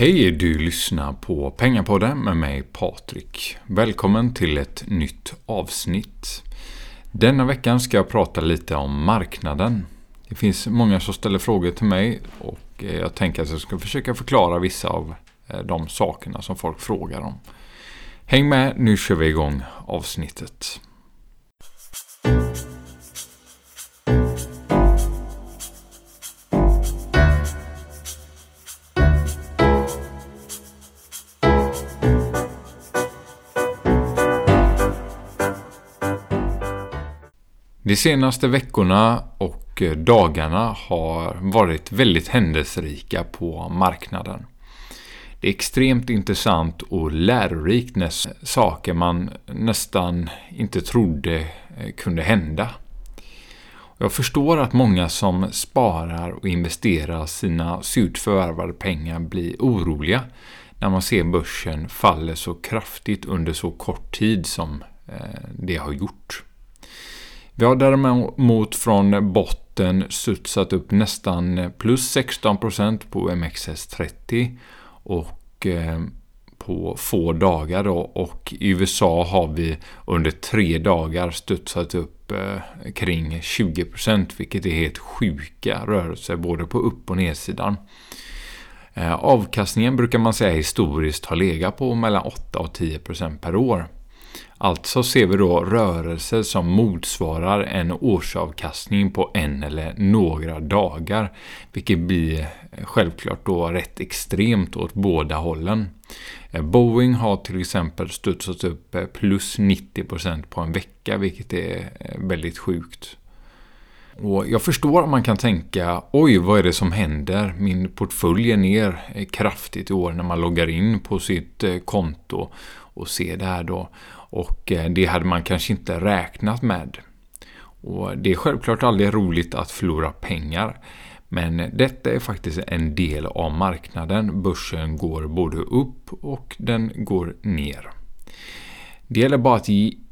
Hej, du lyssnar på Pengapodden med mig Patrik. Välkommen till ett nytt avsnitt. Denna veckan ska jag prata lite om marknaden. Det finns många som ställer frågor till mig och eh, jag tänker att jag ska försöka förklara vissa av eh, de sakerna som folk frågar om. Häng med, nu kör vi igång avsnittet. De senaste veckorna och eh, dagarna har varit väldigt händelserika på marknaden. Det är extremt intressant och lärorikt när saker man nästan inte trodde eh, kunde hända. Jag förstår att många som sparar och investerar sina surt förvärvade pengar blir oroliga när man ser börsen faller så kraftigt under så kort tid som eh, det har gjort. Vi har däremot från botten studsat upp nästan plus 16% på MXS30 och eh, på få dagar då. och i USA har vi under tre dagar studsat upp eh, kring 20% vilket är helt sjuka rörelser både på upp och nedsidan. Eh, avkastningen brukar man säga historiskt har legat på mellan 8 och 10% per år. Alltså ser vi då rörelser som motsvarar en årsavkastning på en eller några dagar. Vilket blir självklart då rätt extremt åt båda hållen. Eh, Boeing har till exempel studsat upp eh, plus 90% på en vecka vilket är eh, väldigt sjukt. Och jag förstår att man kan tänka, oj vad är det som händer? Min portfölj är ner kraftigt i år när man loggar in på sitt konto och ser det här då. Och eh, det hade man kanske inte räknat med. Och Det är självklart aldrig roligt att förlora pengar. Men detta är faktiskt en del av marknaden. Börsen går både upp och den går ner. Det gäller bara att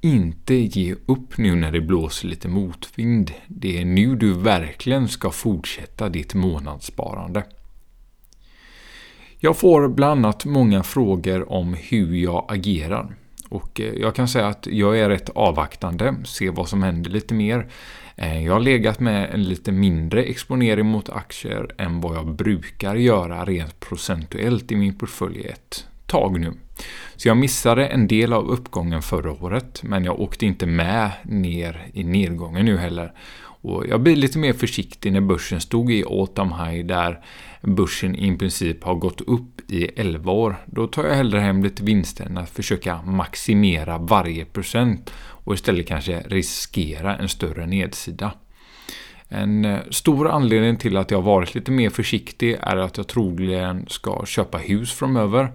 inte ge upp nu när det blåser lite motvind. Det är nu du verkligen ska fortsätta ditt månadssparande. Jag får bland annat många frågor om hur jag agerar. Och eh, jag kan säga att jag är rätt avvaktande, ser vad som händer lite mer. Eh, jag har legat med en lite mindre exponering mot aktier än vad jag brukar göra rent procentuellt i min portfölj ett tag nu. Så jag missade en del av uppgången förra året, men jag åkte inte med ner i nedgången nu heller. Och jag blir lite mer försiktig när börsen stod i autumn high där börsen i princip har gått upp i 11 år. Då tar jag hellre hem lite vinster än att försöka maximera varje procent och istället kanske riskera en större nedsida. En eh, stor anledning till att jag varit lite mer försiktig är att jag troligen ska köpa hus framöver.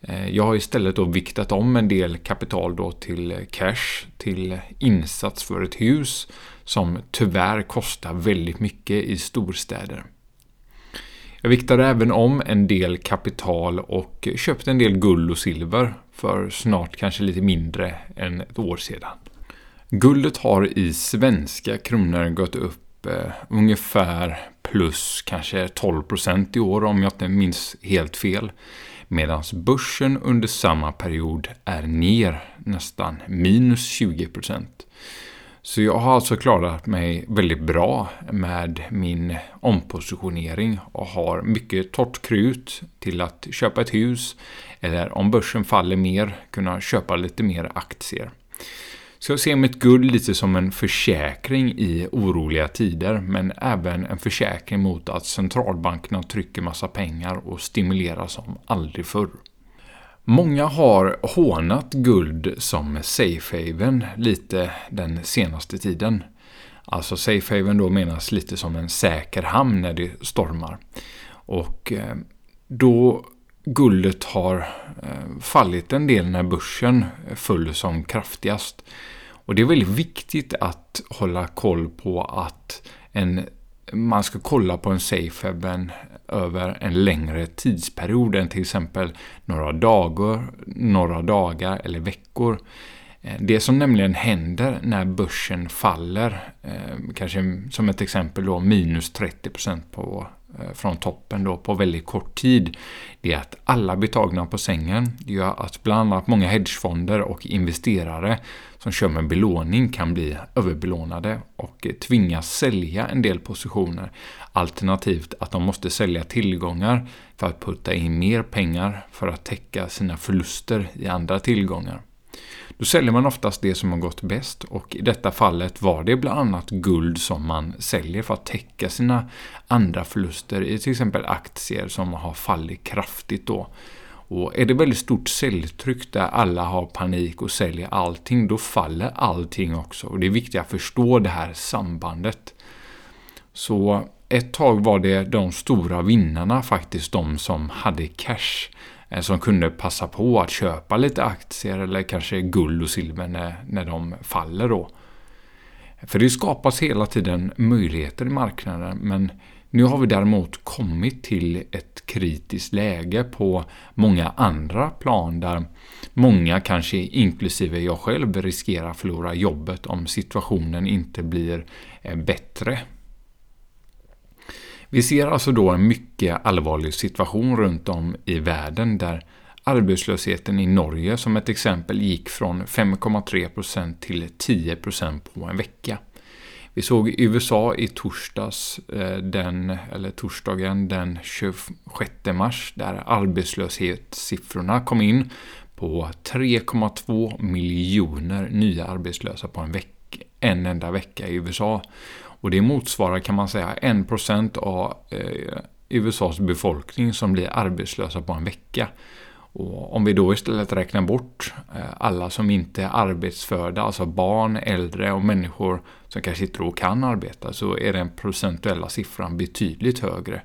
Eh, jag har istället då viktat om en del kapital då till eh, cash, till eh, insats för ett hus som tyvärr kostar väldigt mycket i storstäder. Jag viktade även om en del kapital och köpte en del guld och silver för snart kanske lite mindre än ett år sedan. Guldet har i svenska kronor gått upp eh, ungefär plus kanske 12% i år om jag inte minns helt fel. Medan börsen under samma period är ner nästan minus 20%. Så jag har alltså klarat mig väldigt bra med min ompositionering och har mycket torrt krut till att köpa ett hus eller om börsen faller mer kunna köpa lite mer aktier. Så jag ser mitt guld lite som en försäkring i oroliga tider men även en försäkring mot att centralbankerna trycker massa pengar och stimulerar som aldrig förr. Många har hånat guld som safe haven lite den senaste tiden. Alltså safe haven då menas lite som en säker hamn när det stormar. Och eh, då guldet har eh, fallit en del när börsen föll som kraftigast. Och det är väldigt viktigt att hålla koll på att en, man ska kolla på en safehaven över en längre tidsperiod än till exempel några dagar, några dagar eller veckor. Eh, det som nämligen händer när börsen faller, eh, kanske som ett exempel då minus 30% på Eh, från toppen då på väldigt kort tid, det är att alla blir tagna på sängen. Det gör att bland annat många hedgefonder och investerare som kör med belåning kan bli överbelånade och tvingas sälja en del positioner. Alternativt att de måste sälja tillgångar för att putta in mer pengar för att täcka sina förluster i andra tillgångar. Då säljer man oftast det som har gått bäst och i detta fallet var det bland annat guld som man säljer för att täcka sina andra förluster i till exempel aktier som har fallit kraftigt då. Och är det väldigt stort säljtryck där alla har panik och säljer allting, då faller allting också. Och det är viktigt att förstå det här sambandet. Så ett tag var det de stora vinnarna faktiskt de som hade cash. Eh, som kunde passa på att köpa lite aktier eller kanske guld och silver när, när de faller då. För det skapas hela tiden möjligheter i marknaden men nu har vi däremot kommit till ett kritiskt läge på många andra plan där många, kanske inklusive jag själv, riskerar att förlora jobbet om situationen inte blir eh, bättre. Vi ser alltså då en mycket allvarlig situation runt om i världen där arbetslösheten i Norge som ett exempel gick från 5,3% till 10% på en vecka. Vi såg i USA i torsdags, eh, den, eller torsdagen den 26 mars, där arbetslöshetssiffrorna kom in på 3,2 miljoner nya arbetslösa på en, veck, en enda vecka i USA. Och det motsvarar kan man säga 1% av eh, USAs befolkning som blir arbetslösa på en vecka. Och om vi då istället räknar bort eh, alla som inte är arbetsförda, alltså barn, äldre och människor som kanske inte och kan arbeta, så är den procentuella siffran betydligt högre.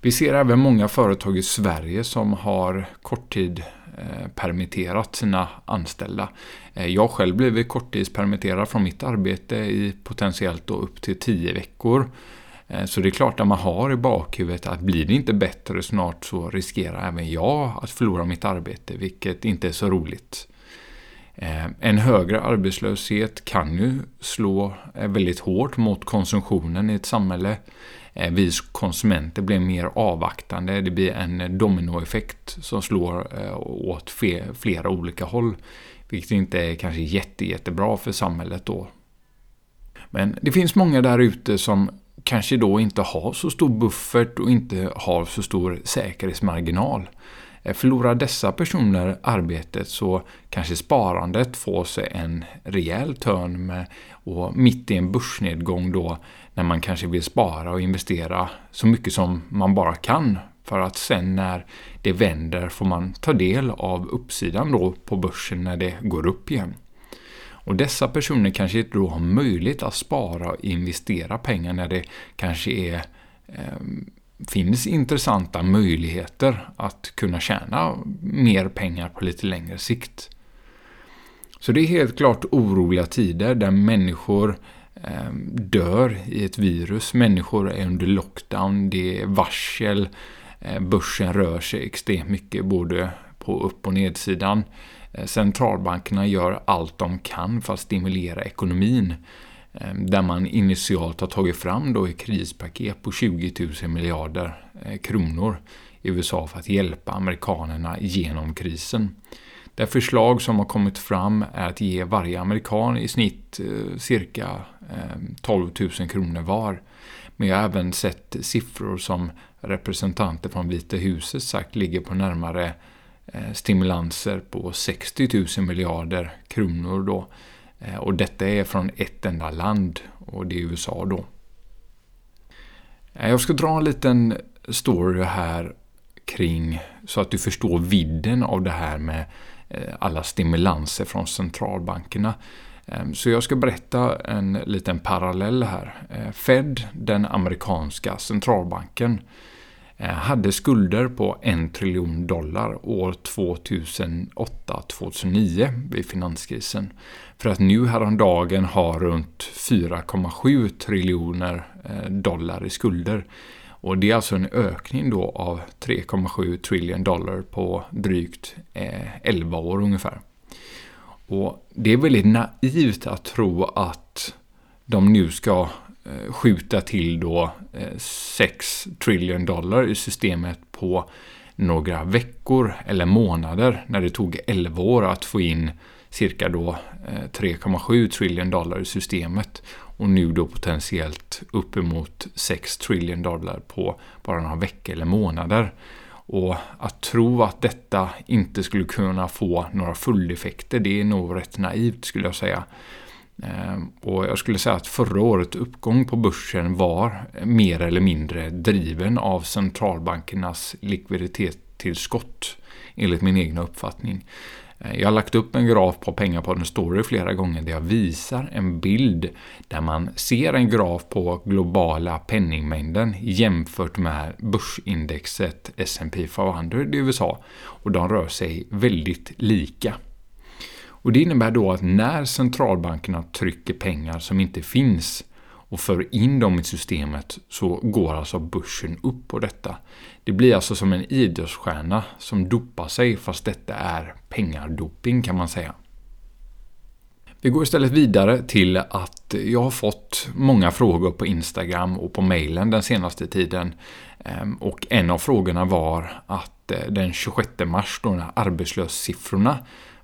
Vi ser även många företag i Sverige som har korttid eh, permitterat sina anställda. Eh, jag själv blev korttidspermitterad från mitt arbete i potentiellt då upp till 10 veckor. Eh, så det är klart att man har i bakhuvudet att blir det inte bättre snart så riskerar även jag att förlora mitt arbete, vilket inte är så roligt. Eh, en högre arbetslöshet kan ju slå eh, väldigt hårt mot konsumtionen i ett samhälle. Eh, vi konsumenter blir mer avvaktande. Det blir en dominoeffekt som slår åt flera olika håll. Vilket inte är kanske jätte, jättebra för samhället då. Men det finns många där ute som kanske då inte har så stor buffert och inte har så stor säkerhetsmarginal. Eh, förlorar dessa personer arbetet så kanske sparandet får sig en rejäl törn med, och mitt i en börsnedgång då när man kanske vill spara och investera så mycket som man bara kan för att sen när det vänder får man ta del av uppsidan då på börsen när det går upp igen. Och dessa personer kanske inte då har möjlighet att spara och investera pengar när det kanske är eh, finns intressanta möjligheter att kunna tjäna mer pengar på lite längre sikt. Så det är helt klart oroliga tider där människor eh, dör i ett virus. Människor är under lockdown, det är varsel, eh, börsen rör sig extremt mycket både på upp och nedsidan. Eh, centralbankerna gör allt de kan för att stimulera ekonomin. Eh, där man initialt har tagit fram då ett krispaket på 20 000 miljarder eh, kronor i USA för att hjälpa amerikanerna genom krisen. Det förslag som har kommit fram är att ge varje amerikan i snitt eh, cirka 12 000 kronor var. Men jag har även sett siffror som representanter från Vita huset sagt ligger på närmare stimulanser på 60 000 miljarder kronor då. Eh, och detta är från ett enda land och det är USA då. Eh, jag ska dra en liten story här kring så att du förstår vidden av det här med eh, alla stimulanser från centralbankerna. Så jag ska berätta en liten parallell här. Fed, den amerikanska centralbanken, Eh, hade skulder på en triljon dollar år 2008-2009 vid finanskrisen. För att nu häromdagen ha runt 4,7 triljoner eh, dollar i skulder. Och det är alltså en ökning då av 3,7 trillion dollar på drygt eh, 11 år ungefär. Och det är väldigt naivt att tro att de nu ska Eh, skjuta till då eh, 6 trillion dollar i systemet på några veckor eller månader när det tog 11 år att få in cirka då eh, 3,7 trillion dollar i systemet och nu då potentiellt uppemot 6 trillion dollar på bara några veckor eller månader. Och att tro att detta inte skulle kunna få några följdeffekter, det är nog rätt naivt skulle jag säga. Ehm, och jag skulle säga att förra årets uppgång på börsen var mer eller mindre driven av centralbankernas likviditetstillskott, enligt min egna uppfattning. Ehm, jag har lagt upp en graf på Pengapodden Story flera gånger där jag visar en bild där man ser en graf på globala penningmängden jämfört med börsindexet S&P 500 i USA och de rör sig väldigt lika. Och Det innebär då att när centralbankerna trycker pengar som inte finns och för in dem i systemet så går alltså börsen upp på detta. Det blir alltså som en idrottsstjärna som dopar sig fast detta är pengadoping kan man säga. Vi går istället vidare till att jag har fått många frågor på Instagram och på mejlen den senaste tiden. Ehm, och en av frågorna var att eh, den 26 mars då när arbetslöshetssiffrorna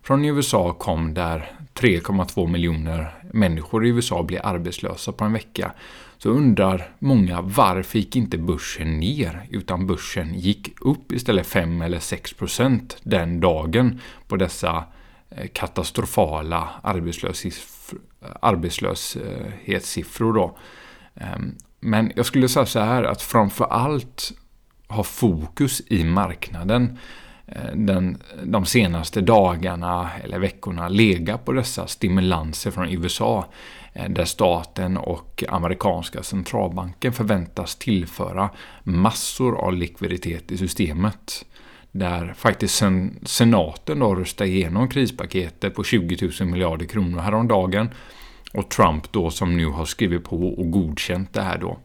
från USA kom där 3,2 miljoner människor i USA blev arbetslösa på en vecka så undrar många varför gick inte börsen ner utan börsen gick upp istället 5 eller 6 procent den dagen på dessa eh, katastrofala arbetslöshetssiffror. Då. Ehm, men jag skulle säga så här att framför allt fokus i marknaden Eh, den, de senaste dagarna eller veckorna lega på dessa stimulanser från USA eh, där staten och amerikanska centralbanken förväntas tillföra massor av likviditet i systemet. Där faktiskt sen, senaten då röstade igenom krispaketet på 20 000 miljarder kronor häromdagen och Trump då som nu har skrivit på och godkänt det här då.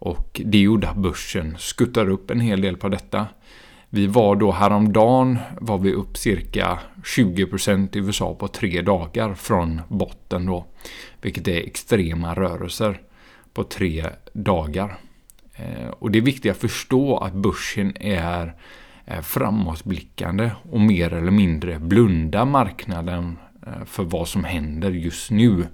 Och det gjorde att börsen skuttar upp en hel del på detta. Vi var då häromdagen var vi upp cirka 20% i USA på tre dagar från botten då. Vilket är extrema rörelser på tre dagar. Eh, och det är viktigt att förstå att börsen är eh, framåtblickande och mer eller mindre blunda marknaden eh, för vad som händer just nu.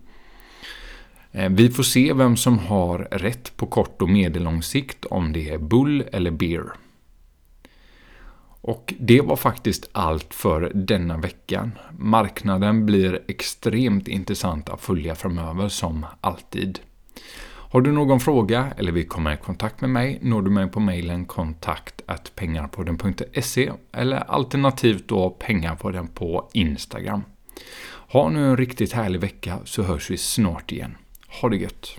Vi får se vem som har rätt på kort och medellång sikt om det är bull eller bear. Och det var faktiskt allt för denna veckan. Marknaden blir extremt intressant att följa framöver som alltid. Har du någon fråga eller vill komma i kontakt med mig når du mig på mejlen kontakt pengarpodden.se eller alternativt då pengarpodden på Instagram. Ha nu en riktigt härlig vecka så hörs vi snart igen. Ha det gött!